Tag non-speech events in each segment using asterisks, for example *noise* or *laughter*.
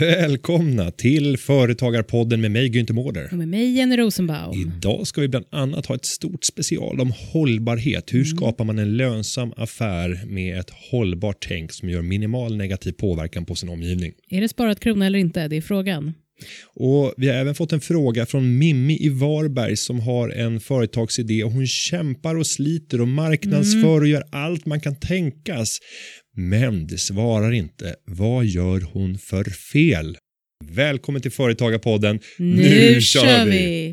Välkomna till Företagarpodden med mig Günther Mårder. Och med mig Jenny Rosenbaum. Idag ska vi bland annat ha ett stort special om hållbarhet. Hur skapar man en lönsam affär med ett hållbart tänk som gör minimal negativ påverkan på sin omgivning? Är det sparat krona eller inte? Det är frågan. Och Vi har även fått en fråga från Mimmi i Varberg som har en företagsidé och hon kämpar och sliter och marknadsför och gör allt man kan tänkas. Men det svarar inte. Vad gör hon för fel? Välkommen till Företagarpodden. Nu, kör vi!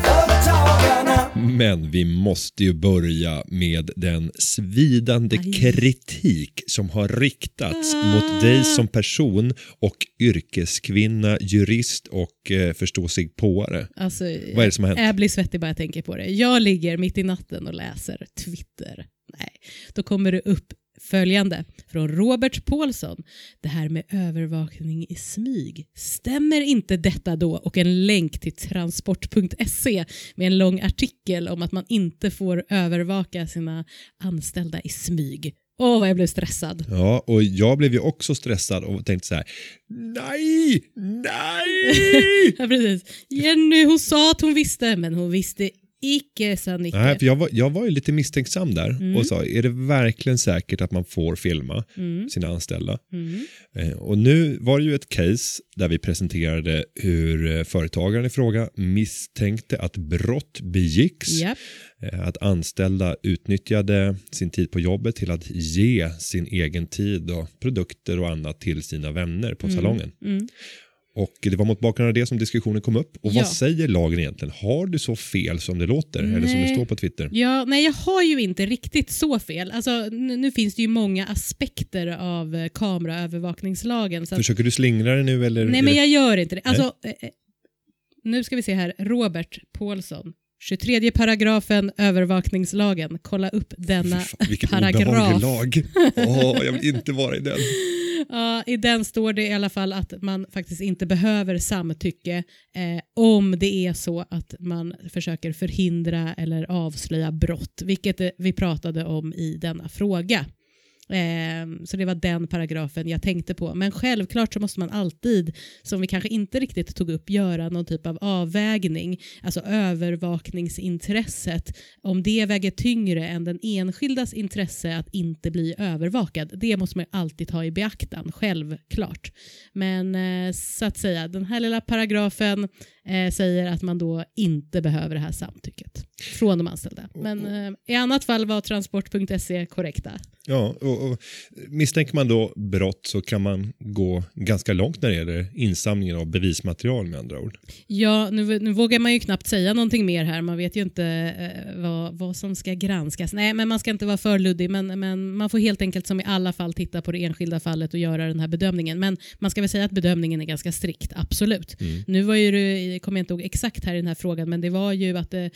Men vi måste ju börja med den svidande Aj. kritik som har riktats Ah. mot dig som person och yrkeskvinna, jurist och eh, förståsigpåare. Alltså, Vad är det som har hänt? Jag blir svettig bara jag tänker på det. Jag ligger mitt i natten och läser Twitter. Nej, då kommer det upp följande från Robert Paulsson. Det här med övervakning i smyg. Stämmer inte detta då? Och en länk till transport.se med en lång artikel om att man inte får övervaka sina anställda i smyg. Åh, vad jag blev stressad. Ja, och jag blev ju också stressad och tänkte så här. Nej, nej! *laughs* Ja, precis. Jenny hon sa att hon visste, men hon visste icke, sa Nicke. Nej, för jag, var, jag var ju lite misstänksam där Mm. och sa, är det verkligen säkert att man får filma Mm, sina anställda? mm, Eh, Och nu var det ju ett case där vi presenterade hur eh, företagaren i fråga misstänkte att brott begicks. japp. Eh, Att anställda utnyttjade sin tid på jobbet till att ge sin egen tid och produkter och annat till sina vänner på salongen. Och det var mot bakgrund av det som diskussionen kom upp. Och Ja. vad säger lagen egentligen? Har du så fel som det låter? Eller som det Nej. står på Twitter? Ja, nej, jag har ju inte riktigt så fel. Alltså, nu, finns det ju många aspekter av eh, kameraövervakningslagen. Så Försöker du slingra det nu eller? nej, men jag gör inte det. Alltså, eh, eh, nu ska vi se här. Robert Paulsson. 23 paragrafen övervakningslagen. Kolla upp denna fan, vilken paragraf. obehaglig lag. *laughs* Åh, jag vill inte vara i den. Ja, I den står det i alla fall att man faktiskt inte behöver samtycke eh, om det är så att man försöker förhindra eller avslöja brott, vilket eh, vi pratade om i denna fråga. Eh, så det var den paragrafen jag tänkte på. Men självklart så måste man alltid, som vi kanske inte riktigt tog upp, göra någon typ av avvägning. Alltså övervakningsintresset, om det väger tyngre än den enskildas intresse att inte bli övervakad. Det måste man ju alltid ta i beaktan, självklart. Men eh, så att säga, den här lilla paragrafen eh, säger att man då inte behöver det här samtycket från de anställda. Men eh, i annat fall var transport.se korrekta. Ja, och, och misstänker man då brott så kan man gå ganska långt när det gäller insamlingen av bevismaterial med andra ord. Ja, nu, nu vågar man ju knappt säga någonting mer här. Man vet ju inte eh, vad, vad som ska granskas. Nej, men man ska inte vara för luddig, men, men man får helt enkelt som i alla fall titta på det enskilda fallet och göra den här bedömningen. Men man ska väl säga att bedömningen är ganska strikt, absolut. Mm. Nu var ju det, kommer jag inte ihåg exakt här i den här frågan, men det var ju att det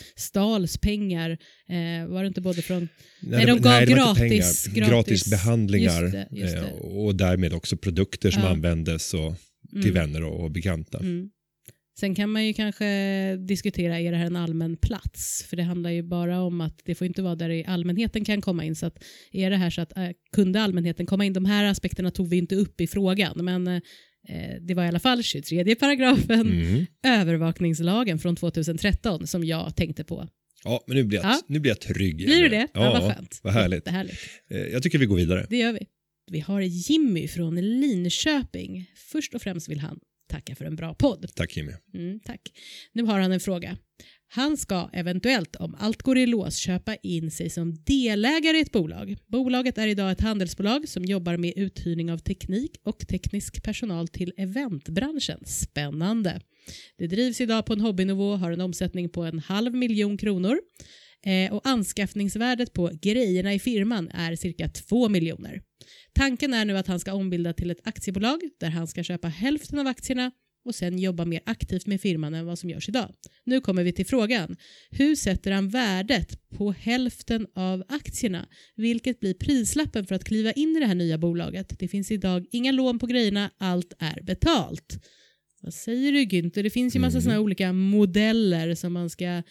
stals pengar. Eh, var det inte både från... Nej, det de gav inte gratis- gratis- gratis behandlingar Just det, just det. eh, och därmed också produkter som Ja. användes och, till Mm. vänner och, och bekanta. Mm. Sen kan man ju kanske diskutera, är det här en allmän plats? För det handlar ju bara om att det får inte vara där allmänheten kan komma in. Så att är det här så att äh, kunde allmänheten komma in? De här aspekterna tog vi inte upp i frågan, men eh, det var i alla fall 23 paragrafen Mm. övervakningslagen från 2013 som jag tänkte på. Ja, men nu blir jag, Ja. nu blir jag trygg. Blir du det? Ja, vad skönt. Vad härligt. Eh, Jag tycker vi går vidare. Det gör vi. Vi har Jimmy från Linköping. Först och främst vill han tacka för en bra podd. Tack Jimmy. Mm, tack. Nu har han en fråga. Han ska eventuellt, om allt går i lås, köpa in sig som delägare i ett bolag. Bolaget är idag ett handelsbolag som jobbar med uthyrning av teknik och teknisk personal till eventbranschen. Spännande. Det drivs idag på en hobbynivå, har en omsättning på en halv miljon kronor eh, och anskaffningsvärdet på grejerna i firman är cirka två miljoner. Tanken är nu att han ska ombilda till ett aktiebolag där han ska köpa hälften av aktierna och sen jobba mer aktivt med firman än vad som görs idag. Nu kommer vi till frågan. Hur sätter han värdet på hälften av aktierna? Vilket blir prislappen för att kliva in i det här nya bolaget? Det finns idag inga lån på grejerna, allt är betalt. Vad säger du Günther? Det finns ju massa Mm. här olika modeller som man ska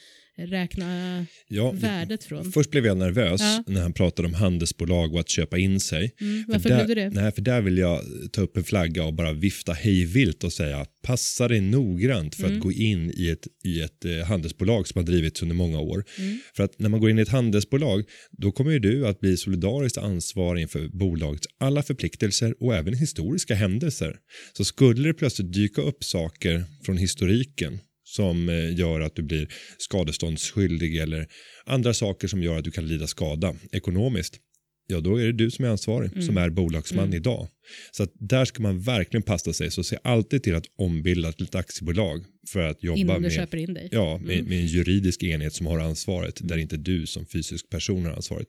räkna Ja, värdet från? Först blev jag nervös Ja. när han pratade om handelsbolag och att köpa in sig. Mm, För varför där, blev du det? Nej, för där vill jag ta upp en flagga och bara vifta hejvilt och säga passa dig noggrant för Mm. att gå in i ett, i ett eh, handelsbolag som har drivits under många år. Mm. För att när man går in i ett handelsbolag då kommer ju du att bli solidariskt ansvarig inför bolagets alla förpliktelser och även historiska händelser. Så skulle det plötsligt dyka upp saker från historiken som eh, gör att du blir skadeståndsskyldig eller andra saker som gör att du kan lida skada ekonomiskt ja då är det du som är ansvarig Mm. som är bolagsman Mm. idag. Så att där ska man verkligen passa sig så se alltid till att ombilda till ett aktiebolag för att jobba Innan du med, köper in dig? ja, med, Mm. med en juridisk enhet som har ansvaret där inte du som fysisk person har ansvaret.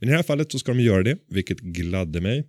Men i det här fallet så ska de göra det vilket gladde mig.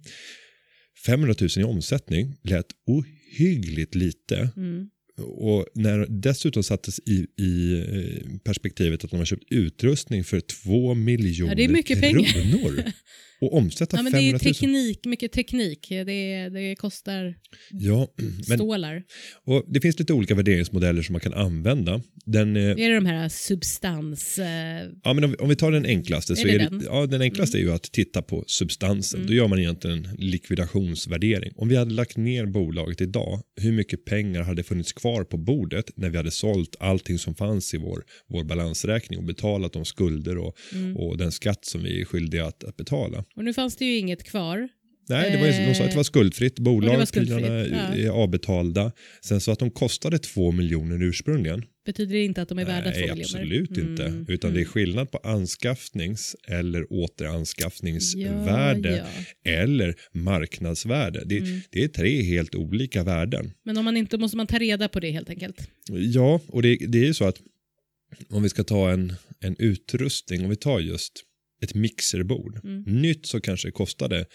500 000 i omsättning lät ohyggligt lite Mm. Och när dessutom sattes i, i eh, perspektivet att de har köpt utrustning för 2 miljoner Ja, det är mycket pengar. *laughs* och omsätta Ja, men det 500 är 000. teknik, mycket teknik. Det, det kostar Ja, men, stålar. och det finns lite olika värderingsmodeller som man kan använda. Den, eh, Är det de här substans... Eh, ja, men om, vi- om vi tar den enklaste så Är det är den? Mm. det, ja, den enklaste är ju att titta på substansen. Då gör man egentligen en likvidationsvärdering. Om vi hade lagt ner bolaget idag, hur mycket pengar hade funnits kvar på bordet när vi hade sålt allting som fanns i vår, vår balansräkning och betalat de skulder och, Mm. och den skatt som vi är skyldiga att, att betala. Och nu fanns det ju inget kvar. Nej, det var, ju- de sa att det var skuldfritt. Och det var Bolag, skuldfritt, pengarna ja. är avbetalda. Sen så att de kostade två miljoner ursprungligen. Betyder det inte att de är värda två Nej, miljoner? absolut inte. Mm. Utan det är Mm. skillnad på anskaffnings eller återanskaffningsvärde Ja, ja. eller marknadsvärde. Det, Mm. det är tre helt olika värden. Men om man inte måste man ta reda på det helt enkelt. Ja, och det, det är ju så att om vi ska ta en, en utrustning, om vi tar just ett mixerbord. Mm. Nytt så kanske det kostade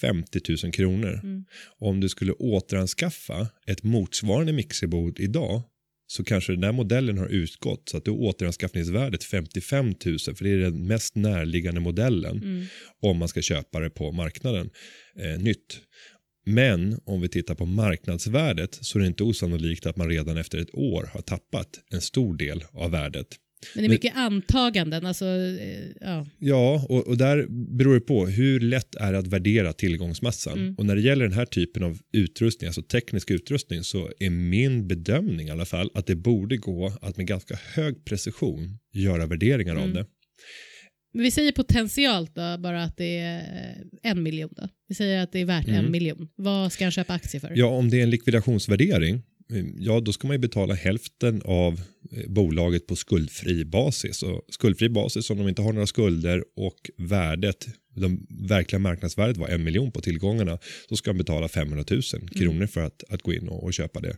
50 000 kronor. Mm. Om du skulle återanskaffa ett motsvarande mixerbord idag så kanske den där modellen har utgått så att är återanskaffningsvärdet 55 000 för det är den mest närliggande modellen Mm. om man ska köpa det på marknaden eh, nytt. Men om vi tittar på marknadsvärdet så är det inte osannolikt att man redan efter ett år har tappat en stor del av värdet. Men det är mycket antaganden. Alltså, eh, ja. Ja, och, och där beror det på hur lätt är det att värdera tillgångsmassan. Mm. Och när det gäller den här typen av utrustning, alltså teknisk utrustning, så är min bedömning i alla fall att det borde gå att med ganska hög precision göra värderingar av Mm. det. Men vi säger potentialt då, bara att det är eh, en miljon. Då. Vi säger att det är värt Mm. en miljon. Vad ska han köpa aktier för? Ja, om det är en likvidationsvärdering, ja då ska man ju betala hälften av eh, bolaget på skuldfri basis. Och skuldfri basis om de inte har några skulder och värdet, de verkliga marknadsvärdet var en miljon på tillgångarna, så ska man betala 500 000 kronor för att, att gå in och, och köpa det.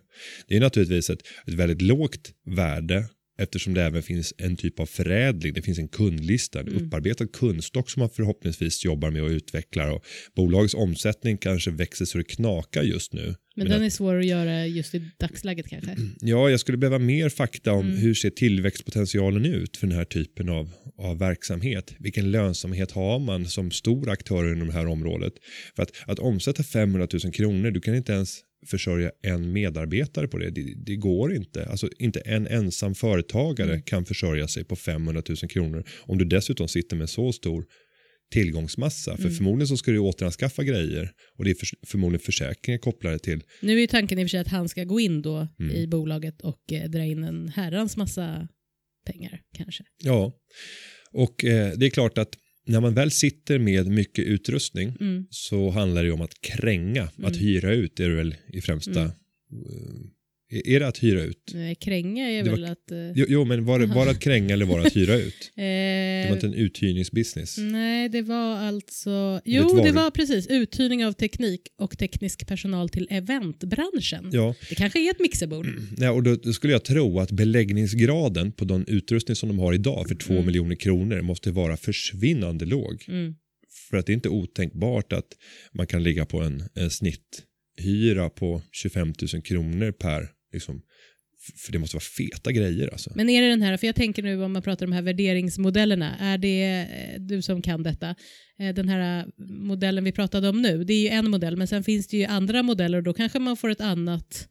Det är naturligtvis ett, ett väldigt lågt värde eftersom det även finns en typ av förädling. Det finns en kundlista, en Mm. upparbetad kundstock som man förhoppningsvis jobbar med och utvecklar. Och bolagets omsättning kanske växer så det knakar just nu. Men Men den att- är svår att göra just i dagsläget kanske. *clears throat* Ja, jag skulle behöva mer fakta om Mm. hur ser tillväxtpotentialen ut för den här typen av, av verksamhet. Vilken lönsamhet har man som stor aktör inom det här området? För att, att omsätta 500 000 kronor, du kan inte ens försörja en medarbetare på det. Det, det går inte. Alltså inte en ensam företagare Mm. kan försörja sig på 500 000 kronor om du dessutom sitter med så stor tillgångsmassa. För Mm. förmodligen så ska du återanskaffa grejer och det är för, förmodligen försäkringar kopplade till Nu är ju tanken i och för sig att han ska gå in då Mm. i bolaget och eh, dra in en herrans massa pengar kanske. Ja, och eh, det är klart att när man väl sitter med mycket utrustning Mm. så handlar det om att kränga, att Mm. hyra ut är det väl i främsta. Mm. Eh, är det att hyra ut? Nej, Kränga är Det var- väl att... eh, Jo, jo men var det, var det att *laughs* kränga eller var det att hyra ut? *laughs* Det var eh, inte en uthyrningsbusiness. Nej, det var alltså... Jo, det varu- var precis. Uthyrning av teknik och teknisk personal till eventbranschen. Ja, Det kanske är ett mixerbord. Mm. miljoner kronor måste vara försvinnande låg. Mm. För att det är inte otänkbart att man kan ligga på en, en snitthyra på 25 000 kronor per, liksom, för det måste vara feta grejer alltså. Men är det den här, för jag tänker nu om man pratar om de här värderingsmodellerna, är det eh, du som kan detta, eh, den här modellen vi pratade om nu, det är ju en modell, men sen finns det ju andra modeller och då kanske man får ett annat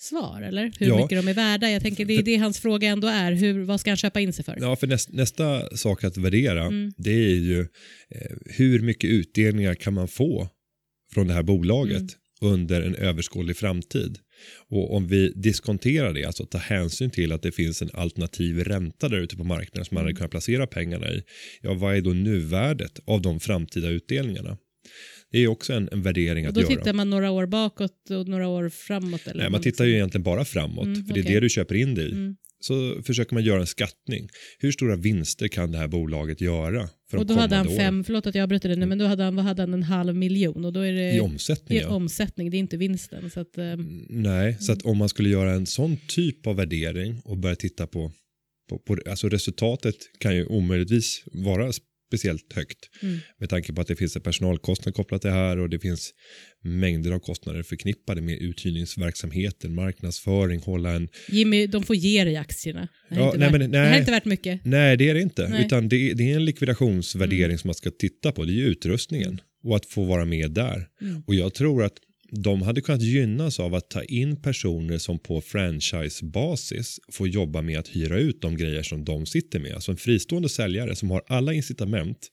svar, eller? Hur Ja. mycket de är värda. Jag tänker det är det hans fråga ändå är. Hur, vad ska han köpa in sig för? Ja, för näst, nästa sak att värdera Mm. det är ju eh, hur mycket utdelningar kan man få från det här bolaget Mm. under en överskådlig framtid. Och om vi diskonterar det, alltså tar hänsyn till att det finns en alternativ ränta där ute på marknaden som man Mm. hade kunnat placera pengarna i. Ja, vad är då nuvärdet av de framtida utdelningarna? Det är också en, en värdering Och att då göra. tittar man några år bakåt och några år framåt? Eller Nej, man tittar ju egentligen bara framåt, Mm, för det är okej. det du köper in dig i. Mm. Så försöker man göra en skattning. Hur stora vinster kan det här bolaget göra för Och då hade han kommande åren? fem, förlåt att jag avbryter det nu, men då hade han, vad hade han, en halv miljon och då är det I omsättning, i ja. omsättning, det är inte vinsten. Så att, eh, Nej, så att om man skulle göra en sån typ av värdering och börja titta på, på, på alltså resultatet kan ju omöjligtvis vara speciellt högt Mm. med tanke på att det finns en personalkostnad kopplat till det här och det finns mängder av kostnader förknippade med uthyrningsverksamheten, marknadsföring, hålla en... Jimmy, de får ge dig aktierna. Det Ja, nej, värt, men- det här är nej. inte värt mycket. Nej, det är det inte, Nej. utan det, det är en likvidationsvärdering Mm. som man ska titta på, det är ju utrustningen och att få vara med där. Mm. Och jag tror att de hade kunnat gynnas av att ta in personer som på franchisebasis får jobba med att hyra ut de grejer som de sitter med. Alltså en fristående säljare som har alla incitament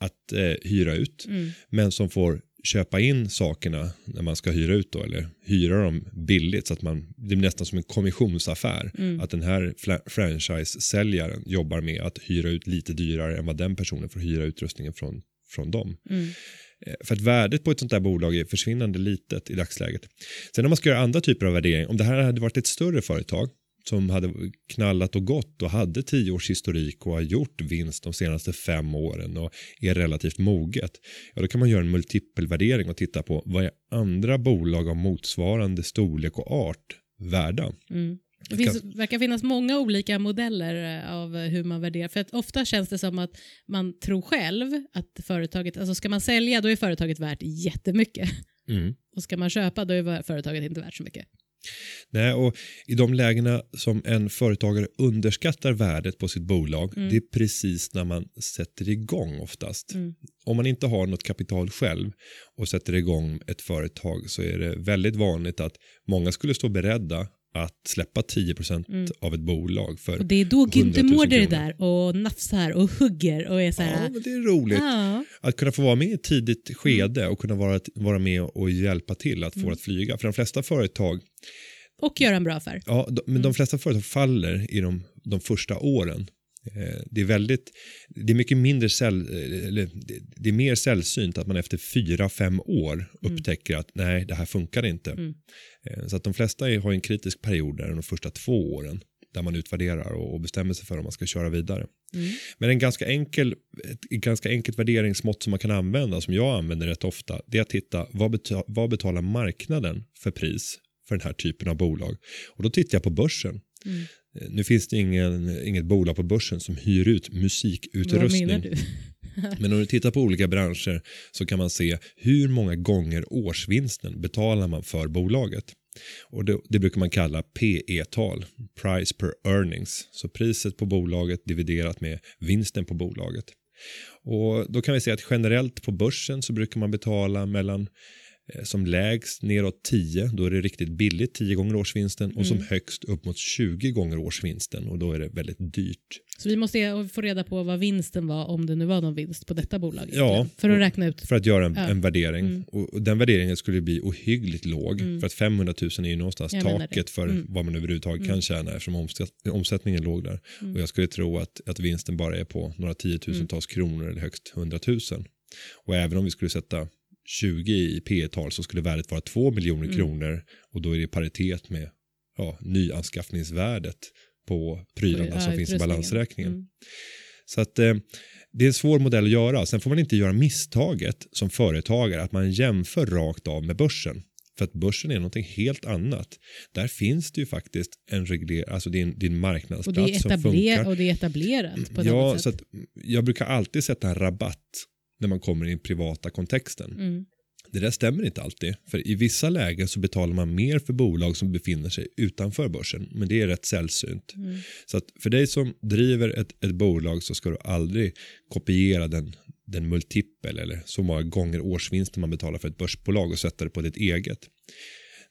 att eh, hyra ut Mm. men som får köpa in sakerna när man ska hyra ut då eller hyra dem billigt så att man det blir nästan som en kommissionsaffär Mm. att den här franchise-säljaren jobbar med att hyra ut lite dyrare än vad den personen får hyra utrustningen från, från dem. Mm. Eh, För att värdet på ett sånt där bolag är försvinnande litet i dagsläget. Sen om man ska göra andra typer av värdering, om det här hade varit ett större företag som hade knallat och gått och hade tio års historik och har gjort vinst de senaste fem åren och är relativt moget. Ja, då kan man göra en multipelvärdering och titta på vad är andra bolag av motsvarande storlek och art värda. Mm. Det finns, verkar finnas många olika modeller eh, av hur man värderar. För att ofta känns det som att man tror själv att företaget, alltså ska man sälja då är företaget värt jättemycket. Mm. Och ska man köpa då är företaget inte värt så mycket. Nej, och I de lägena som en företagare underskattar värdet på sitt bolag, Mm. det är precis när man sätter igång oftast. Mm. Om man inte har något kapital själv och sätter igång ett företag så är det väldigt vanligt att många skulle stå beredda att släppa 10% Mm. av ett bolag för Och det är då 100 000 Günther Mårder är där och nafsar och hugger och är så Ja, här. men det är roligt. Ja. Att kunna få vara med i ett tidigt skede och kunna vara, vara med och hjälpa till att få Mm. att flyga. För de flesta företag Och göra en bra affär. Ja, de, men Mm. de flesta företag faller i de, de första åren. Eh, Det är väldigt, det är mycket mindre säll, eh, eller det- är mer sällsynt att man efter fyra, fem år upptäcker att nej, det här funkar inte. Mm. Eh, Så att de flesta har en kritisk period där de första två åren där man utvärderar och, bestämmer sig för om man ska köra vidare. Mm. Men en ganska enkel, ett ganska enkelt värderingsmått som man kan använda, som jag använder rätt ofta, det är att titta vad, beta, vad betalar marknaden för pris för den här typen av bolag. Och då tittar jag på börsen. Mm. Eh, Nu finns det ingen, inget bolag på börsen som hyr ut musikutrustning. *laughs* Men om du tittar på olika branscher så kan man se hur många gånger årsvinsten betalar man för bolaget. Och det, det brukar man kalla PE-tal, price per earnings. Så priset på bolaget dividerat med vinsten på bolaget. Och då kan vi säga att generellt på börsen så brukar man betala mellan som lägst neråt 10, då är det riktigt billigt 10 gånger årsvinsten och som Mm. högst upp mot 20 gånger årsvinsten och då är det väldigt dyrt. Så vi måste få reda på vad vinsten var om det nu var någon vinst på detta bolag. Ja. För att räkna ut. För att göra en, Ja. en värdering. Mm. Och, den värderingen skulle bli ohyggligt låg. Mm. För att 500 000 är ju någonstans Jag taket för Mm. vad man överhuvudtaget Mm. kan tjäna eftersom omsätt, omsättningen låg där. Mm. Och jag skulle tro att, att vinsten bara är på några tiotusentals kronor eller högst 100 000. Och även om vi skulle sätta 20 i P tal så skulle värdet vara 2 miljoner Mm. kronor och då är det i paritet med ja, nyanskaffningsvärdet på prylarna Ja, som finns i balansräkningen. Mm. Så att eh, det är en svår modell att göra. Sen får man inte göra misstaget som företagare att man jämför rakt av med börsen. För att börsen är någonting helt annat. Där finns det ju faktiskt en regler, alltså en Och, marknadsplats som funkar. och det är etablerat på Ja, något så sätt. att jag brukar alltid sätta en rabatt när man kommer i den privata kontexten. Mm. Det där stämmer inte alltid. För i vissa lägen så betalar man mer för bolag som befinner sig utanför börsen. Men det är rätt sällsynt. Mm. Så att för dig som driver ett, ett bolag så ska du aldrig kopiera den, den multipel eller så många gånger årsvinsten man betalar för ett börsbolag och sätta det på ditt eget.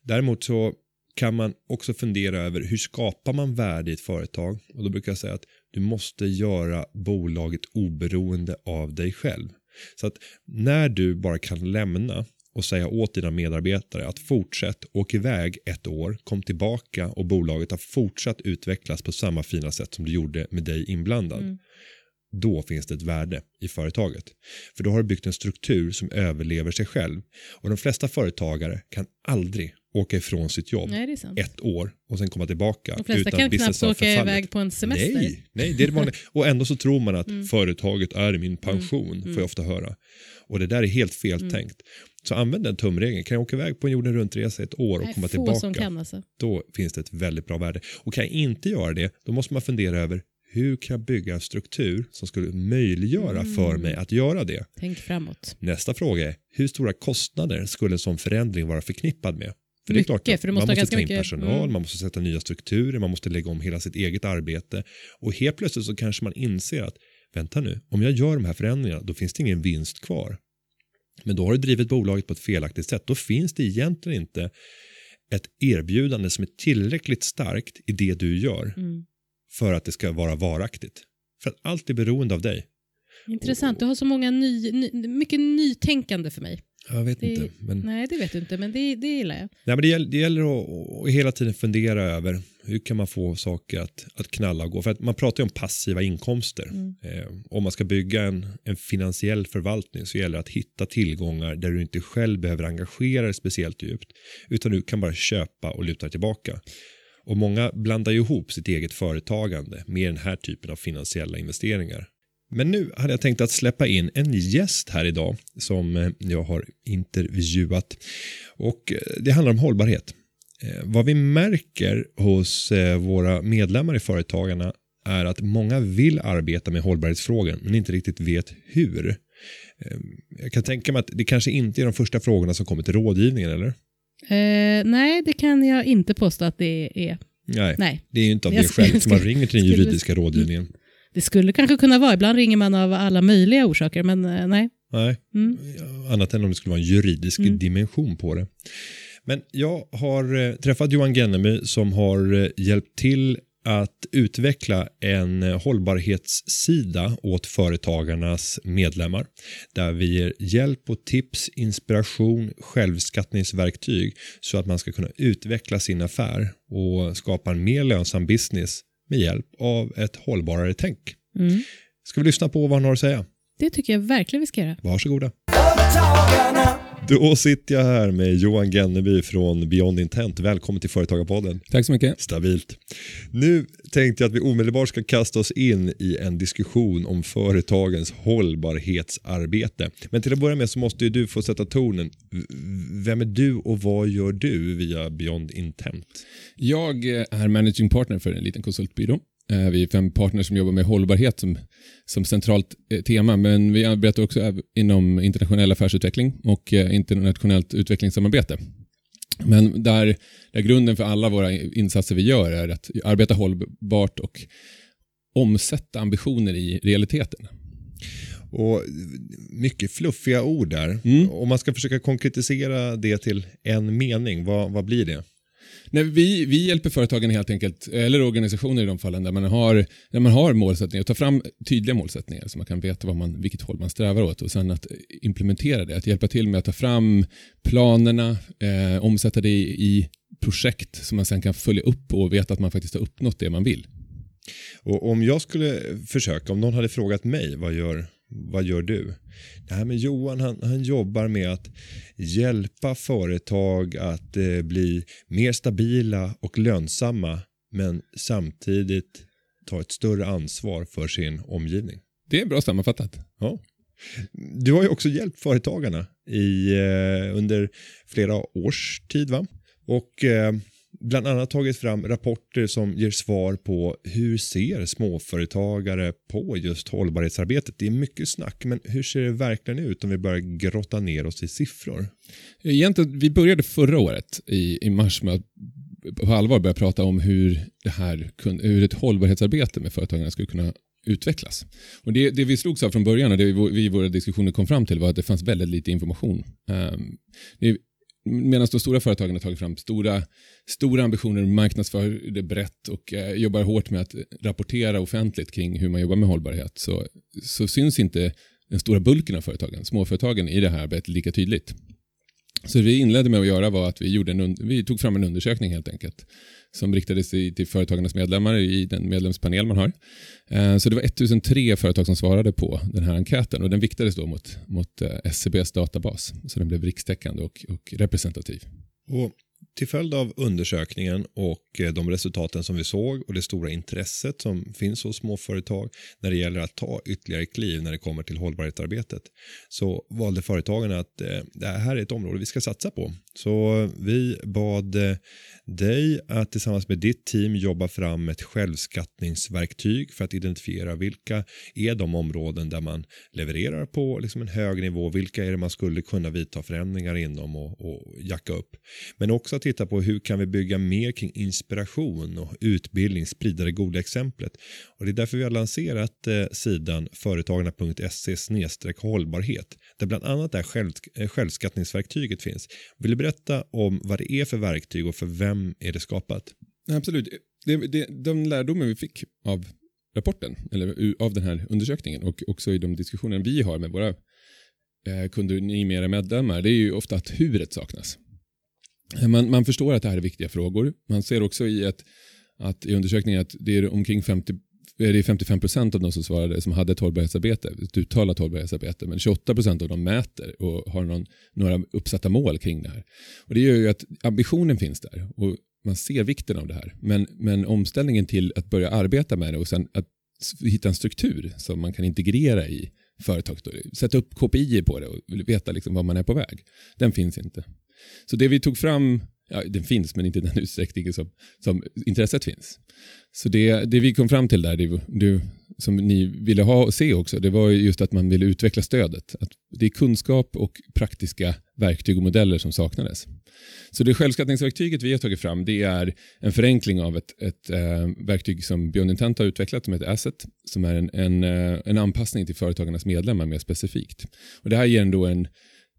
Däremot så kan man också fundera över hur skapar man värde i ett företag? Och då brukar jag säga att du måste göra bolaget oberoende av dig själv. Så att när du bara kan lämna och säga åt dina medarbetare att fortsätt, åk iväg ett år, kom tillbaka och bolaget har fortsatt utvecklas på samma fina sätt som du gjorde med dig inblandad. Mm. Då finns det ett värde i företaget. För då har du byggt en struktur som överlever sig själv. Och de flesta företagare kan aldrig åka ifrån sitt jobb Nej, ett år och sen komma tillbaka. De flesta utan kan knappt åka förfallit. iväg på en semester. Nej, nej det är det vanliga. *laughs* Och ändå så tror man att Mm. företaget är min pension, får jag ofta höra. Och det där är helt fel Mm. Så använd den tumregeln. Kan jag åka iväg på en jorden runt-resa ett år och Nej, komma tillbaka, kan alltså. då finns det ett väldigt bra värde. Och kan jag inte göra det, då måste man fundera över hur kan jag bygga en struktur som skulle möjliggöra Mm. för mig att göra det? Tänk framåt. Nästa fråga är, hur stora kostnader skulle en sån förändring vara förknippad med? För det är Mycket, klart för du man måste ha måste ta in mycket- personal, mm. man måste sätta nya strukturer, man måste lägga om hela sitt eget arbete. Och helt plötsligt så kanske man inser att, vänta nu, om jag gör de här förändringarna, då finns det ingen vinst kvar. Men då har du drivit bolaget på ett felaktigt sätt. Då finns det egentligen inte ett erbjudande som är tillräckligt starkt i det du gör Mm. för att det ska vara varaktigt. För att allt är beroende av dig. Intressant, du har så många ny, ny, mycket nytänkande för mig. Jag vet Det- inte. Men... Nej, det vet du inte, men det, det gillar jag. Nej, men det, gäller, det gäller att, att hela tiden fundera över hur kan man få saker att, att knalla och gå. För att man pratar ju om passiva inkomster. Mm. Eh, om man ska bygga en, en finansiell förvaltning så gäller det att hitta tillgångar där du inte själv behöver engagera dig speciellt djupt. Utan du kan bara köpa och luta tillbaka. Och många blandar ju ihop sitt eget företagande med den här typen av finansiella investeringar. Men nu hade jag tänkt att släppa in en gäst här idag som eh, jag har intervjuat. Och eh, det handlar om hållbarhet. Eh, Vad vi märker hos våra medlemmar i Företagarna är att många vill arbeta med hållbarhetsfrågor men inte riktigt vet hur. Jag kan tänka mig att det kanske inte är de första frågorna som kommer till rådgivningen, eller? Eh, nej, det kan jag inte påstå att det är. Nej, Nej. det är ju inte av det skälet som man ringer till den juridiska rådgivningen. Det skulle kanske kunna vara, ibland ringer man av alla möjliga orsaker, men eh, nej. Nej, Mm. annat än om det skulle vara en juridisk Mm. dimension på det. Men jag har eh, träffat Johan Gennemy som har eh, hjälpt till att utveckla en hållbarhetssida åt företagarnas medlemmar där vi ger hjälp och tips, inspiration, självskattningsverktyg så att man ska kunna utveckla sin affär och skapa en mer lönsam business med hjälp av ett hållbarare tänk. Mm. Ska vi lyssna på vad han har att säga? Det tycker jag verkligen vi ska göra. Varsågoda. Företagarna. Då sitter jag här med Johan Genneby från Beyond Intent. Välkommen till Företagarpodden. Tack så mycket. Stabilt. Nu tänkte jag att vi omedelbart ska kasta oss in i en diskussion om företagens hållbarhetsarbete. Men till att börja med så måste ju du få sätta tonen. Vem är du och vad gör du via Beyond Intent? Jag är managing partner för en liten konsultbyrå. Eh, Vi är fem partners som jobbar med hållbarhet som, som centralt eh, tema, men vi arbetar också inom internationell affärsutveckling och eh, internationellt utvecklingssamarbete. Men där, där grunden för alla våra insatser vi gör är att arbeta hållbart och omsätta ambitioner i realiteten. Och mycket fluffiga ord där. Mm. Om man ska försöka konkretisera det till en mening, vad, vad blir det? Nej, vi, vi hjälper företagen helt enkelt, eller organisationer i de fallen där man har, där man har målsättningar, ta fram tydliga målsättningar så man kan veta vad man, vilket håll man strävar åt och sen att implementera det, att hjälpa till med att ta fram planerna, eh, omsätta det i, i projekt som man sen kan följa upp och veta att man faktiskt har uppnått det man vill. Och om jag skulle försöka, om någon hade frågat mig, vad gör, vad gör du? Nej, men Johan han, han jobbar med att hjälpa företag att eh, bli mer stabila och lönsamma men samtidigt ta ett större ansvar för sin omgivning. Det är bra sammanfattat. Ja. Du har ju också hjälpt företagarna i, eh, under flera års tid va? Och eh, bland annat tagit fram rapporter som ger svar på hur ser småföretagare på just hållbarhetsarbetet. Det är mycket snack men hur ser det verkligen ut om vi börjar grotta ner oss i siffror? Egentligen, vi började förra året i, i mars med att på allvar börja prata om hur, det här, hur ett hållbarhetsarbete med företagarna skulle kunna utvecklas. Och det, det vi slogs av från början och det vi, i våra diskussioner kom fram till var att det fanns väldigt lite information. Um, det, medan de stora företagen har tagit fram stora, stora ambitioner, marknadsför det brett och eh, jobbar hårt med att rapportera offentligt kring hur man jobbar med hållbarhet så, så syns inte den stora bulken av företagen, småföretagen, i det här arbetet lika tydligt. Så det vi inledde med att göra var att vi, gjorde en, vi tog fram en undersökning helt enkelt som riktades till, till företagarnas medlemmar i den medlemspanel man har. Eh, så det var 1003 företag som svarade på den här enkäten och den viktades då mot, mot eh, SCBs databas. Så den blev rikstäckande och, och representativ. Och till följd av undersökningen och eh, de resultaten som vi såg och det stora intresset som finns hos småföretag när det gäller att ta ytterligare kliv när det kommer till hållbarhetsarbetet så valde företagen att eh, det här är ett område vi ska satsa på. Så vi bad eh, dig att tillsammans med ditt team jobba fram ett självskattningsverktyg för att identifiera vilka är de områden där man levererar på liksom en hög nivå, vilka är det man skulle kunna vidta förändringar inom och, och jacka upp. Men också att titta på hur kan vi bygga mer kring inspiration och utbildning, sprida det goda exemplet. Och det är därför vi har lanserat eh, sidan företagarna.se hållbarhet där bland annat det här själv, eh, självskattningsverktyget finns. Vill du berätta om vad det är för verktyg och för vem är det skapat? Absolut. Det, det, de lärdomar vi fick av rapporten, eller av den här undersökningen och också i de diskussioner vi har med våra eh, kunder, ni mera medlemmar, det är ju ofta att huret saknas. Eh, man, man förstår att det här är viktiga frågor. Man ser också i, ett, att i undersökningen att det är omkring 50 det är 55 procent av de som svarade som hade ett hållbarhetsarbete, ett uttalat hållbarhetsarbete, men 28 procent av dem mäter och har någon, några uppsatta mål kring det här. Och Det gör ju att ambitionen finns där och man ser vikten av det här. Men, men omställningen till att börja arbeta med det och sen att hitta en struktur som man kan integrera i företaget, sätta upp KPI på det och veta liksom var man är på väg, den finns inte. Så det vi tog fram, ja, den finns men inte i den utsträckningen som, som intresset finns. Så det, det vi kom fram till där, det, det, som ni ville ha och se också, det var just att man ville utveckla stödet. Att det är kunskap och praktiska verktyg och modeller som saknades. Så det självskattningsverktyget vi har tagit fram det är en förenkling av ett, ett äh, verktyg som Beyond Intent har utvecklat som heter Asset som är en, en, äh, en anpassning till företagarnas medlemmar mer specifikt. Och det här ger ändå en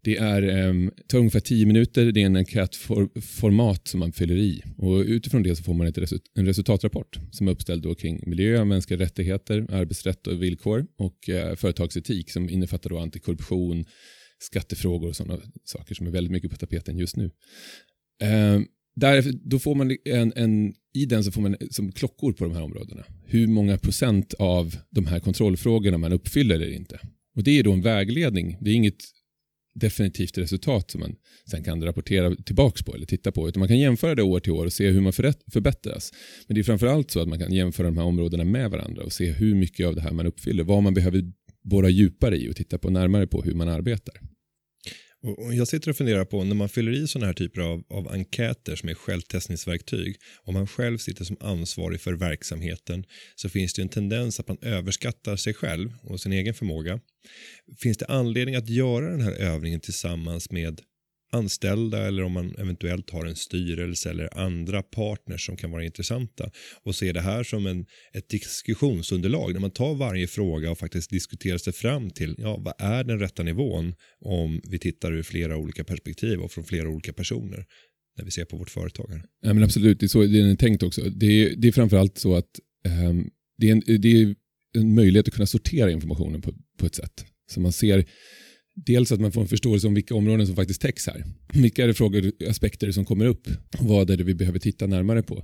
det är, um, tar ungefär 10 minuter, det är en enkätformat som man fyller i och utifrån det så får man ett result en resultatrapport som är uppställd då kring miljö, mänskliga rättigheter, arbetsrätt och villkor och uh, företagsetik som innefattar då antikorruption, skattefrågor och sådana saker som är väldigt mycket på tapeten just nu. Uh, där, då får man en, en, I den så får man som klockor på de här områdena. Hur många procent av de här kontrollfrågorna man uppfyller eller inte. Och Det är då en vägledning. Det är inget definitivt resultat som man sen kan rapportera tillbaka på eller titta på. Utan man kan jämföra det år till år och se hur man förbättras. Men det är framförallt så att man kan jämföra de här områdena med varandra och se hur mycket av det här man uppfyller. Vad man behöver borra djupare i och titta på närmare på hur man arbetar. Och jag sitter och funderar på när man fyller i sådana här typer av, av enkäter som är självtestningsverktyg. Om man själv sitter som ansvarig för verksamheten så finns det en tendens att man överskattar sig själv och sin egen förmåga. Finns det anledning att göra den här övningen tillsammans med anställda eller om man eventuellt har en styrelse eller andra partners som kan vara intressanta och se det här som en, ett diskussionsunderlag när man tar varje fråga och faktiskt diskuterar sig fram till ja, vad är den rätta nivån om vi tittar ur flera olika perspektiv och från flera olika personer när vi ser på vårt företag. Ja, men absolut, det är så det är tänkt också. Det är, det är framförallt så att um, det, är en, det är en möjlighet att kunna sortera informationen på, på ett sätt. Så man ser dels att man får en förståelse om vilka områden som faktiskt täcks här. Vilka är det frågor och aspekter som kommer upp? Vad är det vi behöver titta närmare på?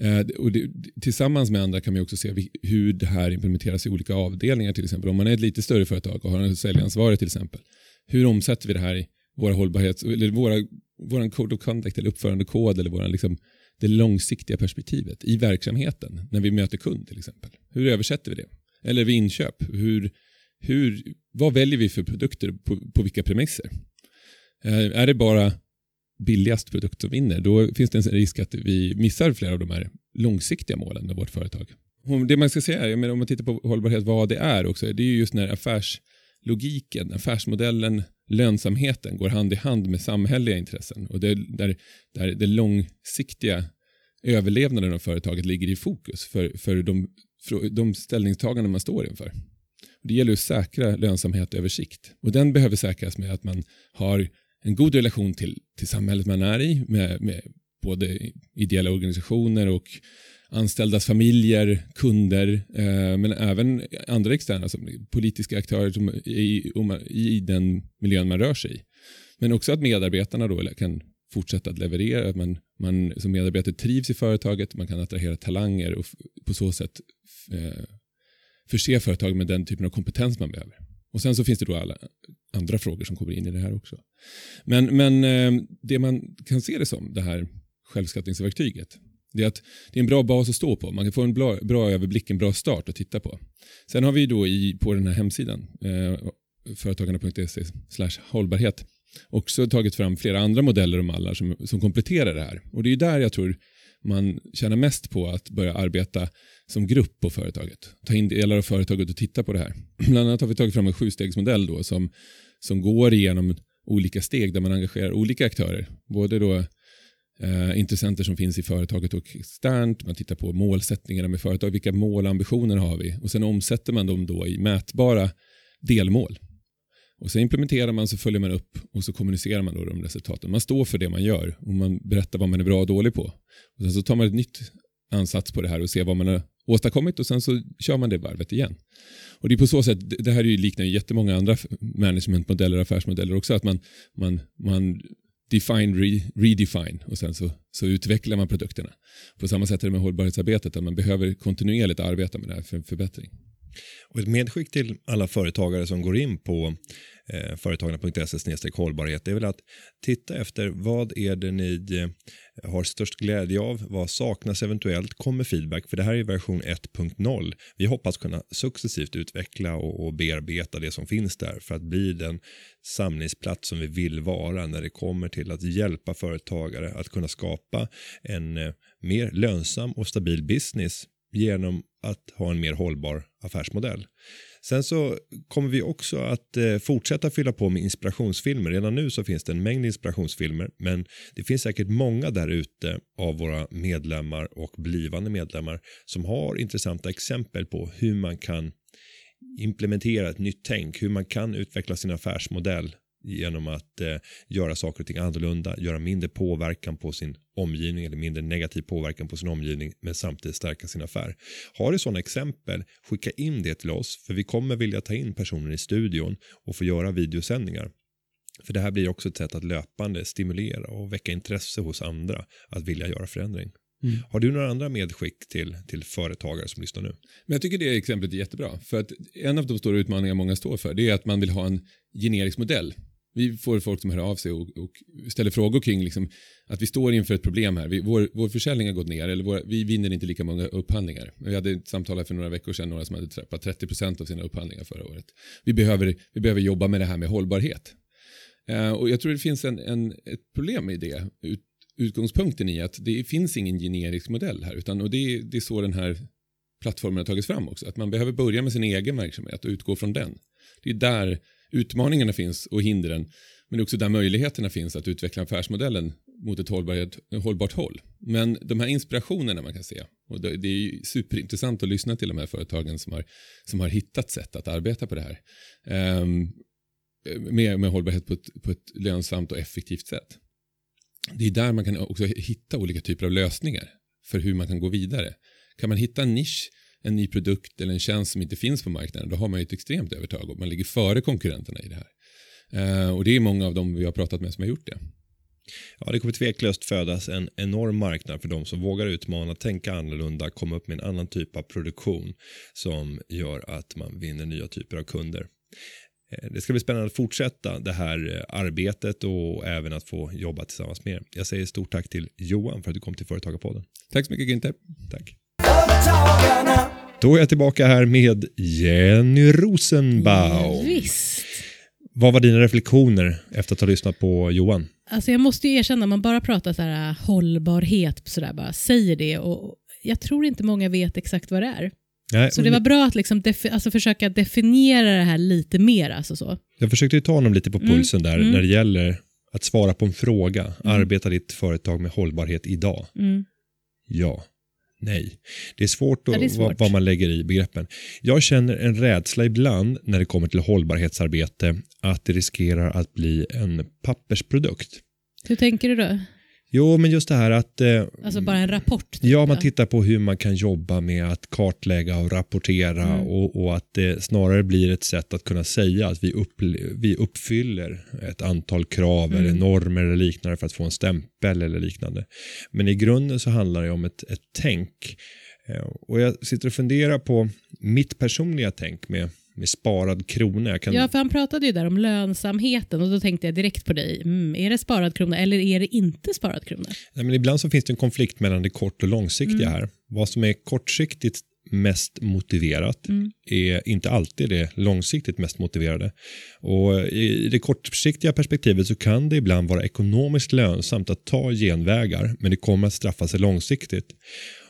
Eh, och det, tillsammans med andra kan man också se hur det här implementeras i olika avdelningar till exempel. Om man är ett lite större företag och har en säljansvarig till exempel. Hur omsätter vi det här i våra hållbarhets, eller våra, våran code of conduct eller uppförandekod eller våran liksom, det långsiktiga perspektivet i verksamheten när vi möter kund till exempel. Hur översätter vi det? Eller vid inköp, hur, hur, vad väljer vi för produkter på, på vilka premisser? Eh, är det bara billigast produkt som vinner, då finns det en risk att vi missar flera av de här långsiktiga målen med vårt företag. Det man ska säga, om man tittar på hållbarhet, vad det är också, det är just när affärslogiken, affärsmodellen, lönsamheten går hand i hand med samhälleliga intressen och det, där, där det långsiktiga överlevnaden av företaget ligger i fokus för, för de, för de ställningstaganden man står inför. Det gäller att säkra lönsamhet över sikt. Och den behöver säkras med att man har en god relation till, till samhället man är i med, med både ideella organisationer och anställdas familjer, kunder, eh, men även andra externa som politiska aktörer som i, i den miljön man rör sig i. Men också att medarbetarna då kan fortsätta att leverera, att man, man som medarbetare trivs i företaget, man kan attrahera talanger och på så sätt eh, förse företag med den typen av kompetens man behöver. Och sen så finns det då alla andra frågor som kommer in i det här också. Men, men eh, det man kan se det som, det här självskattningsverktyget, det är att det är en bra bas att stå på. Man kan få en bra, bra överblick, en bra start att titta på. Sen har vi då i, på den här hemsidan, eh, företagarna.se hållbarhet, också tagit fram flera andra modeller och mallar som, som kompletterar det här. Och det är där jag tror man tjänar mest på att börja arbeta som grupp på företaget. Ta in delar av företaget och titta på det här. *clears throat* Bland annat har vi tagit fram en sjustegsmodell då som, som går igenom olika steg där man engagerar olika aktörer. Både då eh, intressenter som finns i företaget och externt. Man tittar på målsättningarna med företaget. Vilka mål och ambitioner har vi? Och sen omsätter man dem då i mätbara delmål. Och sen implementerar man, så följer man upp och så kommunicerar man då de resultaten. Man står för det man gör och man berättar vad man är bra och dålig på. Och sen så tar man ett nytt ansats på det här och ser vad man har åstadkommit och sen så kör man det varvet igen. Och det är på så sätt, det här liknar ju jättemånga andra managementmodeller och affärsmodeller också, att man, man, man define, re, redefine och sen så, så utvecklar man produkterna. På samma sätt är det med hållbarhetsarbetet, att man behöver kontinuerligt arbeta med det här för en förbättring. Och ett medskick till alla företagare som går in på eh, företagarna.se hållbarhet är väl att titta efter vad är det ni eh, har störst glädje av, vad saknas eventuellt, kommer feedback, för det här är version 1.0. Vi hoppas kunna successivt utveckla och, och bearbeta det som finns där för att bli den samlingsplats som vi vill vara när det kommer till att hjälpa företagare att kunna skapa en eh, mer lönsam och stabil business genom att ha en mer hållbar affärsmodell. Sen så kommer vi också att eh, fortsätta fylla på med inspirationsfilmer. Redan nu så finns det en mängd inspirationsfilmer men det finns säkert många där ute av våra medlemmar och blivande medlemmar som har intressanta exempel på hur man kan implementera ett nytt tänk, hur man kan utveckla sin affärsmodell genom att eh, göra saker och ting annorlunda, göra mindre påverkan på sin omgivning eller mindre negativ påverkan på sin omgivning men samtidigt stärka sin affär. Har du sådana exempel, skicka in det till oss för vi kommer vilja ta in personer i studion och få göra videosändningar. För det här blir också ett sätt att löpande stimulera och väcka intresse hos andra att vilja göra förändring. Mm. Har du några andra medskick till, till företagare som lyssnar nu? Men jag tycker det exemplet är jättebra. För att en av de stora utmaningar många står för det är att man vill ha en generisk modell vi får folk som hör av sig och, och ställer frågor kring liksom, att vi står inför ett problem här. Vi, vår, vår försäljning har gått ner eller vår, vi vinner inte lika många upphandlingar. Vi hade ett samtal för några veckor sedan, några som hade träffat 30% av sina upphandlingar förra året. Vi behöver, vi behöver jobba med det här med hållbarhet. Eh, och jag tror det finns en, en, ett problem i det. Ut, utgångspunkten i att det finns ingen generisk modell här utan och det, det är så den här plattformen har tagits fram också. Att man behöver börja med sin egen verksamhet och utgå från den. Det är där utmaningarna finns och hindren, men det är också där möjligheterna finns att utveckla affärsmodellen mot ett hållbart, hållbart håll. Men de här inspirationerna man kan se, och det, det är superintressant att lyssna till de här företagen som har, som har hittat sätt att arbeta på det här. Um, med, med hållbarhet på ett, på ett lönsamt och effektivt sätt. Det är där man kan också hitta olika typer av lösningar för hur man kan gå vidare. Kan man hitta en nisch en ny produkt eller en tjänst som inte finns på marknaden, då har man ju ett extremt övertag och man ligger före konkurrenterna i det här. Uh, och det är många av dem vi har pratat med som har gjort det. Ja, det kommer tveklöst födas en enorm marknad för de som vågar utmana, tänka annorlunda, komma upp med en annan typ av produktion som gör att man vinner nya typer av kunder. Eh, det ska bli spännande att fortsätta det här eh, arbetet och även att få jobba tillsammans med er. Jag säger stort tack till Johan för att du kom till Företagarpodden. Tack så mycket Günther. Tack. Då är jag tillbaka här med Jenny Rosenbaum. Visst. Vad var dina reflektioner efter att ha lyssnat på Johan? Alltså jag måste ju erkänna, man bara pratar så här äh, hållbarhet, så där, bara säger det och jag tror inte många vet exakt vad det är. Nej, så det var bra att liksom alltså försöka definiera det här lite mer. Alltså så. Jag försökte ju ta honom lite på mm, pulsen mm, där mm. när det gäller att svara på en fråga. Mm. Arbetar ditt företag med hållbarhet idag? Mm. Ja. Nej, det är svårt, att, Ja, det är svårt. Vad, vad man lägger i begreppen. Jag känner en rädsla ibland när det kommer till hållbarhetsarbete att det riskerar att bli en pappersprodukt. Hur tänker du då? Jo, men just det här att eh, Alltså bara en rapport? typ, Ja, man tittar på hur man kan jobba med att kartlägga och rapportera Mm. och, och att det snarare blir ett sätt att kunna säga att vi, upp, vi uppfyller ett antal krav Mm. eller normer eller liknande för att få en stämpel eller liknande. Men i grunden så handlar det om ett, ett tänk. Eh, Och jag sitter och funderar på mitt personliga tänk med, med sparad krona. Jag kan, Ja, för han pratade ju där om lönsamheten och då tänkte jag direkt på dig. Mm, är det sparad krona eller är det inte sparad krona? Nej, men ibland så finns det en konflikt mellan det kort och långsiktiga Mm. här. Vad som är kortsiktigt mest motiverat Mm. är inte alltid det långsiktigt mest motiverade. Och I det kortsiktiga perspektivet så kan det ibland vara ekonomiskt lönsamt att ta genvägar men det kommer att straffa sig långsiktigt.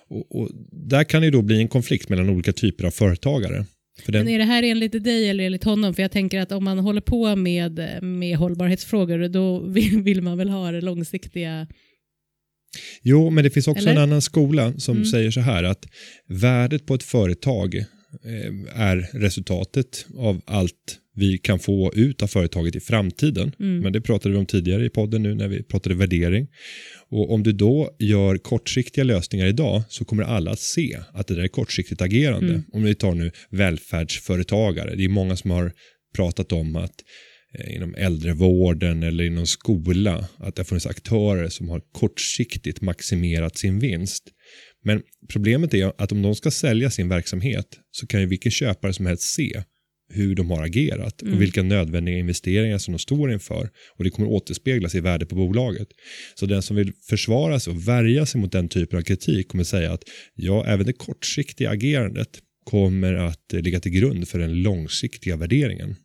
Och, och där kan det då bli en konflikt mellan olika typer av företagare. Men är det här enligt dig eller enligt honom? För jag tänker att om man håller på med, med hållbarhetsfrågor då vill, *laughs* vill man väl ha det långsiktiga. Jo, men det finns också Eller? en annan skola som Mm. säger så här att värdet på ett företag är resultatet av allt vi kan få ut av företaget i framtiden. Mm. Men det pratade vi om tidigare i podden nu när vi pratade värdering. Och om du då gör kortsiktiga lösningar idag så kommer alla att se att det där är kortsiktigt agerande. Mm. Om vi tar nu välfärdsföretagare. Det är många som har pratat om att eh, inom äldrevården eller inom skola att det har funnits aktörer som har kortsiktigt maximerat sin vinst. Men problemet är att om de ska sälja sin verksamhet så kan ju vilken köpare som helst se hur de har agerat Mm. och vilka nödvändiga investeringar som de står inför och det kommer återspeglas i värde på bolaget. Så den som vill försvara sig och värja sig mot den typen av kritik kommer säga att ja, även det kortsiktiga agerandet kommer att eh, ligga till grund för den långsiktiga värderingen.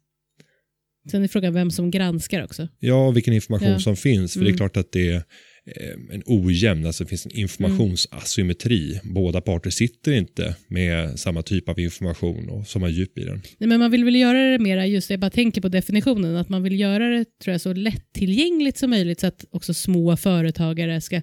Sen är frågan vem som granskar också. Ja, vilken information Ja. som finns. För det är Mm. klart att det är en ojämn, alltså det finns en informationsasymmetri. Båda parter sitter inte med samma typ av information och som har djup i den. Nej, men man vill väl göra det mera, just jag bara tänker på definitionen, att man vill göra det tror jag, så lättillgängligt som möjligt så att också små företagare ska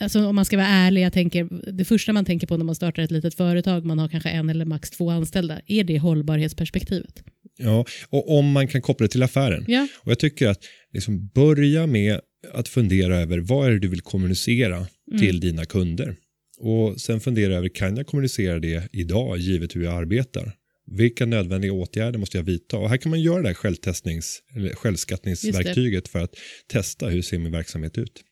Alltså om man ska vara ärlig, jag tänker, det första man tänker på när man startar ett litet företag, man har kanske en eller max två anställda, är det hållbarhetsperspektivet? Ja, och om man kan koppla det till affären. Ja, Och jag tycker att liksom börja med att fundera över vad är det du vill kommunicera Mm. till dina kunder. Och sen fundera över, kan jag kommunicera det idag givet hur jag arbetar? Vilka nödvändiga åtgärder måste jag vidta? Och här kan man göra det här självtestnings, eller självskattningsverktyget för att testa hur ser min verksamhet ut.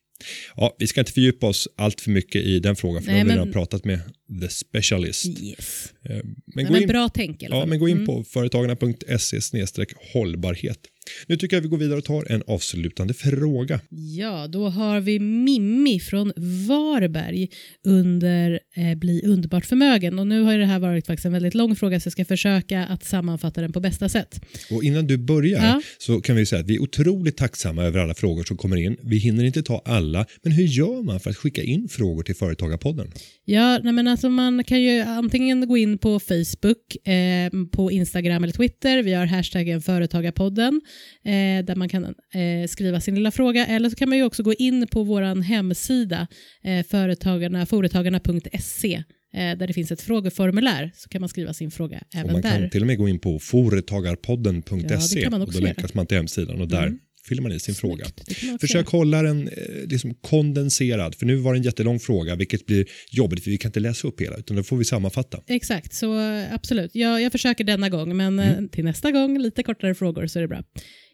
Ja, vi ska inte fördjupa oss allt för mycket i den frågan för Nej, har vi men- redan pratat med the specialist. yes. Eh, Men, Men, gå in, bra tänk ja, men gå in Mm. på företagarna.se hållbarhet. Nu tycker jag vi går vidare och tar en avslutande fråga. Ja, då har vi Mimmi från Varberg under eh, Bli underbart förmögen. Och nu har det här varit faktiskt en väldigt lång fråga så jag ska försöka att sammanfatta den på bästa sätt. Och innan du börjar Ja. så kan vi säga att vi är otroligt tacksamma över alla frågor som kommer in. Vi hinner inte ta alla, men hur gör man för att skicka in frågor till Företagarpodden? Ja, nej men alltså man kan ju antingen gå in på Facebook, eh, på Instagram eller Twitter. Vi har hashtaggen Företagarpodden eh, där man kan eh, skriva sin lilla fråga. Eller så kan man ju också gå in på vår hemsida eh, företagarna, företagarna.se eh, där det finns ett frågeformulär så kan man skriva sin fråga Och även man där. kan till och med gå in på företagarpodden.se Ja, man och då länkas man till hemsidan och där Mm. Fyller man i sin fråga. Snyggt, också Försök hålla den eh, liksom kondenserad, för nu var det en jättelång fråga, vilket blir jobbigt, för vi kan inte läsa upp hela, utan då får vi sammanfatta. Exakt, så eh, absolut. Jag, jag försöker denna gång, men Mm. eh, till nästa gång lite kortare frågor så är det bra.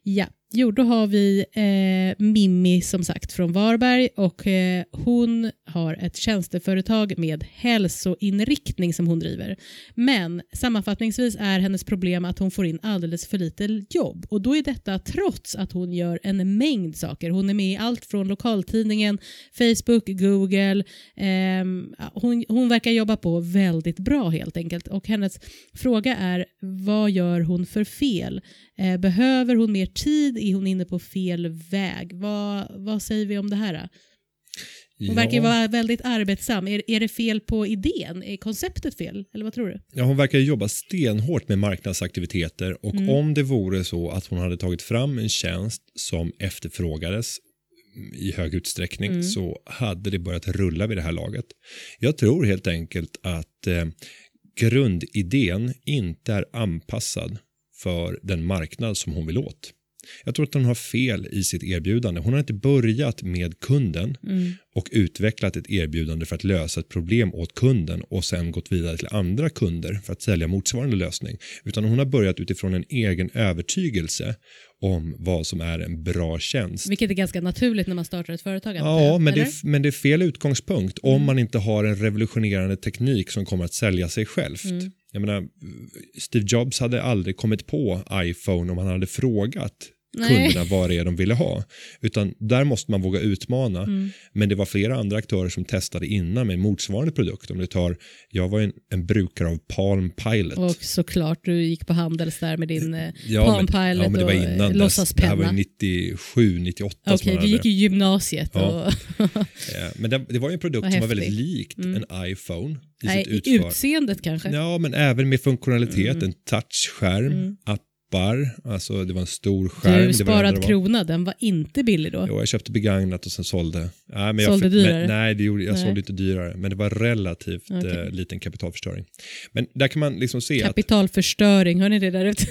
Ja, jo då har vi eh, Mimmi som sagt från Varberg och eh, hon har ett tjänsteföretag med hälsoinriktning som hon driver. Men sammanfattningsvis är hennes problem att hon får in alldeles för lite jobb och då är detta trots att hon gör en mängd saker. Hon är med i allt från lokaltidningen, Facebook, Google. Eh, hon, hon verkar jobba på väldigt bra helt enkelt och hennes fråga är vad gör hon för fel? Eh, behöver hon mer tid? Är hon inne på fel väg? Vad, vad säger vi om det här? Då? Hon verkar ju vara väldigt arbetsam. Är, är det fel på idén? Är konceptet fel? Eller vad tror du? Ja, hon verkar jobba stenhårt med marknadsaktiviteter och Mm. om det vore så att hon hade tagit fram en tjänst som efterfrågades i hög utsträckning Mm. så hade det börjat rulla vid det här laget. Jag tror helt enkelt att eh, grundidén inte är anpassad för den marknad som hon vill åt. Jag tror att hon har fel i sitt erbjudande. Hon har inte börjat med kunden Mm. och utvecklat ett erbjudande för att lösa ett problem åt kunden och sen gått vidare till andra kunder för att sälja motsvarande lösning. Utan hon har börjat utifrån en egen övertygelse om vad som är en bra tjänst. Vilket är ganska naturligt när man startar ett företag. Ja, men det, är, men det är fel utgångspunkt om man inte har en revolutionerande teknik som kommer att sälja sig självt. Mm. Jag menar, Steve Jobs hade aldrig kommit på iPhone om han hade frågat Nej. kunderna vad det är de ville ha. Utan där måste man våga utmana. Mm. Men det var flera andra aktörer som testade innan med motsvarande produkt. Om du tar, jag var en, en brukare av Palm Pilot. Och såklart, du gick på Handels där med din eh, ja, Palm men, Pilot ja, men det var och eh, innan dess. Det här var låtsaspenna. ju 97, 98 som Okej, man du gick i gymnasiet. Ja. Och, *laughs* Eh, Men det, det var ju en produkt Vad som var väldigt likt Mm. en iPhone i nej, i utseendet kanske. Ja, men även med funktionalitet, Mm. en touchskärm, Mm. Appar, alltså det var en stor skärm. det Du, var det sparad enda det var. krona, den var inte billig då. Jo, jag köpte begagnat och sen sålde. Nej, men Sålde jag, dyrare? Men, nej, det gjorde, jag Nej. sålde inte dyrare, men det var relativt Okej. eh, liten kapitalförstöring. Men där kan man liksom se Kapitalförstöring, hör ni det där ute?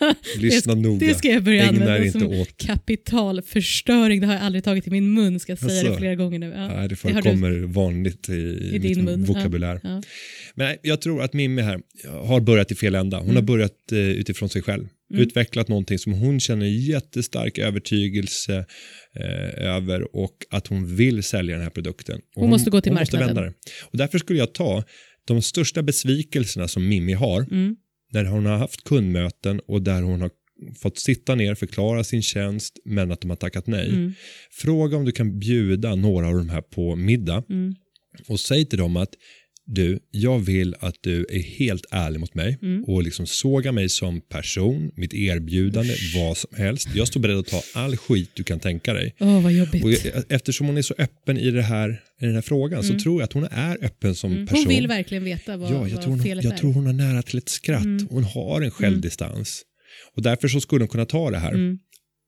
att, lyssna *laughs* noga, det ska jag börja ägna använda inte som åt. kapitalförstöring. Det har jag aldrig tagit i min mun, ska jag säga Asså? det flera gånger nu. Ja. Nej, det har du- förekommer vanligt i, i, din min mun, vokabulär. Ja. Men nej, jag tror att Mimmi här har börjat i fel ända. Hon Mm. har börjat eh, utifrån sig själv. Utvecklat någonting som hon känner jättestark övertygelse eh, över och att hon vill sälja den här produkten. Och Hon måste gå till hon måste marknaden. vända det. Och därför skulle jag ta de största besvikelserna som Mimmi har Mm. när hon har haft kundmöten och där hon har fått sitta ner, förklara sin tjänst men att de har tackat nej. Mm. Fråga om du kan bjuda några av de här på middag Mm. och säg till dem att du, jag vill att du är helt ärlig mot mig Mm. och liksom såga mig som person, mitt erbjudande, vad som helst. Jag står beredd att ta all skit du kan tänka dig. Åh, vad jobbigt. Och jag- eftersom hon är så öppen i, det här, i den här frågan så tror jag att hon är öppen som Mm. person. Hon vill verkligen veta vad, ja, jag, vad tror hon, felet jag är. tror hon har nära till ett skratt. Mm. Hon har en självdistans. Och därför så skulle hon kunna ta det här.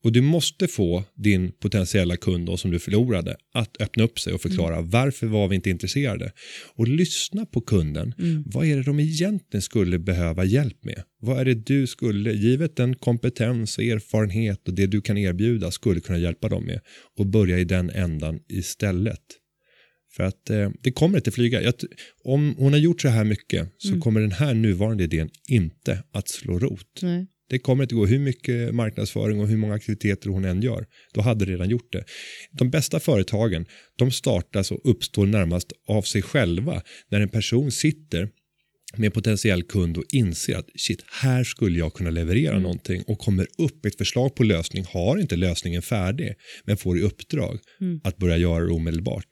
Och du måste få din potentiella kund då, som du förlorade att öppna upp sig och förklara Mm. varför var vi inte intresserade. Och lyssna på kunden. Mm. Vad är det de egentligen skulle behöva hjälp med? Vad är det du skulle, givet den kompetens och erfarenhet och det du kan erbjuda, skulle kunna hjälpa dem med? Och börja i den ändan istället. För att eh, det kommer inte flyga. Jag, om hon har gjort så här mycket så Mm. kommer den här nuvarande idén inte att slå rot. Nej. Det kommer inte gå hur mycket marknadsföring och hur många aktiviteter hon än gör. Då hade det redan gjort det. De bästa företagen de startas och uppstår närmast av sig själva när en person sitter med en potentiell kund och inser att shit, här skulle jag kunna leverera Mm. någonting och kommer upp ett förslag på lösning, har inte lösningen färdig men får i uppdrag Mm. att börja göra det omedelbart.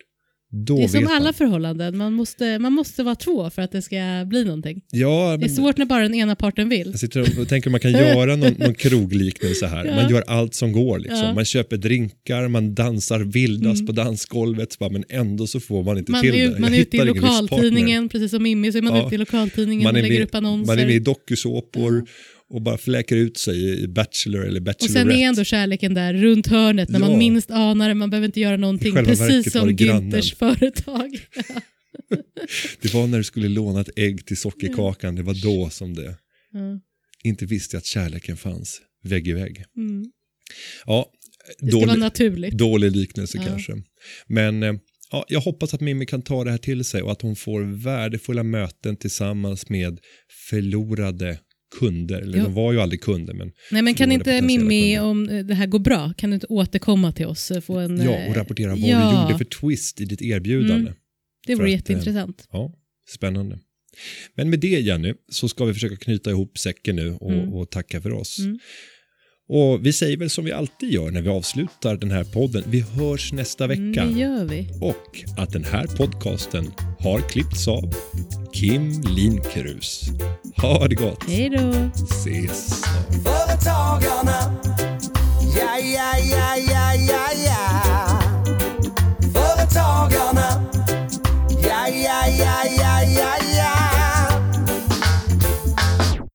Då Det är som alla man. förhållanden, man måste, man måste vara två för att det ska bli någonting. Ja, Det är svårt när bara den ena parten vill. Jag sitter och tänker man kan göra någon, någon *laughs* krogliknelse här. Ja. Man gör allt som går. Liksom. Ja. Man köper drinkar, man dansar vildast Mm. på dansgolvet, men ändå så får man inte Man till är, det. man är ute i lokaltidningen, precis som Mimmi, så är man Ja. ute i lokaltidningen Man och lägger med, upp annonser. man är med i dokusåpor och bara fläker ut sig i Bachelor eller och Bachelorette. sen är ändå kärleken där runt hörnet när Ja. man minst anar det, man behöver inte göra någonting. Precis som. Günthers företag. *laughs* Det var när du skulle låna ett ägg till sockerkakan, det var då som det Ja. inte visste att kärleken fanns vägg i vägg. Mm. Ja, Det ska vara naturligt. dålig liknelse Ja. kanske. Men eh, ja, jag hoppas att Mimmi kan ta det här till sig och att hon får värdefulla möten tillsammans med förlorade kunder. Eller Ja. de var ju aldrig kunder. Men, Nej, men kan inte Mimmi, om eh, det här går bra, kan du inte återkomma till oss? eh, Få en, ja, eh, och rapportera vad ja. du gjorde för twist i ditt erbjudande. Mm. Det vore jätteintressant. Ja, spännande. Men med det Jenny så ska vi försöka knyta ihop säcken nu och, Mm. och tacka för oss. Mm. Och vi säger väl som vi alltid gör när vi avslutar den här podden. Vi hörs nästa mm, vecka. Det gör vi. Och att den här podcasten har klippts av Kim Linkrus. Ha det gott! Hej då! Ses. Företagarna, ja, ja, ja, ja, ja, ja. Företagarna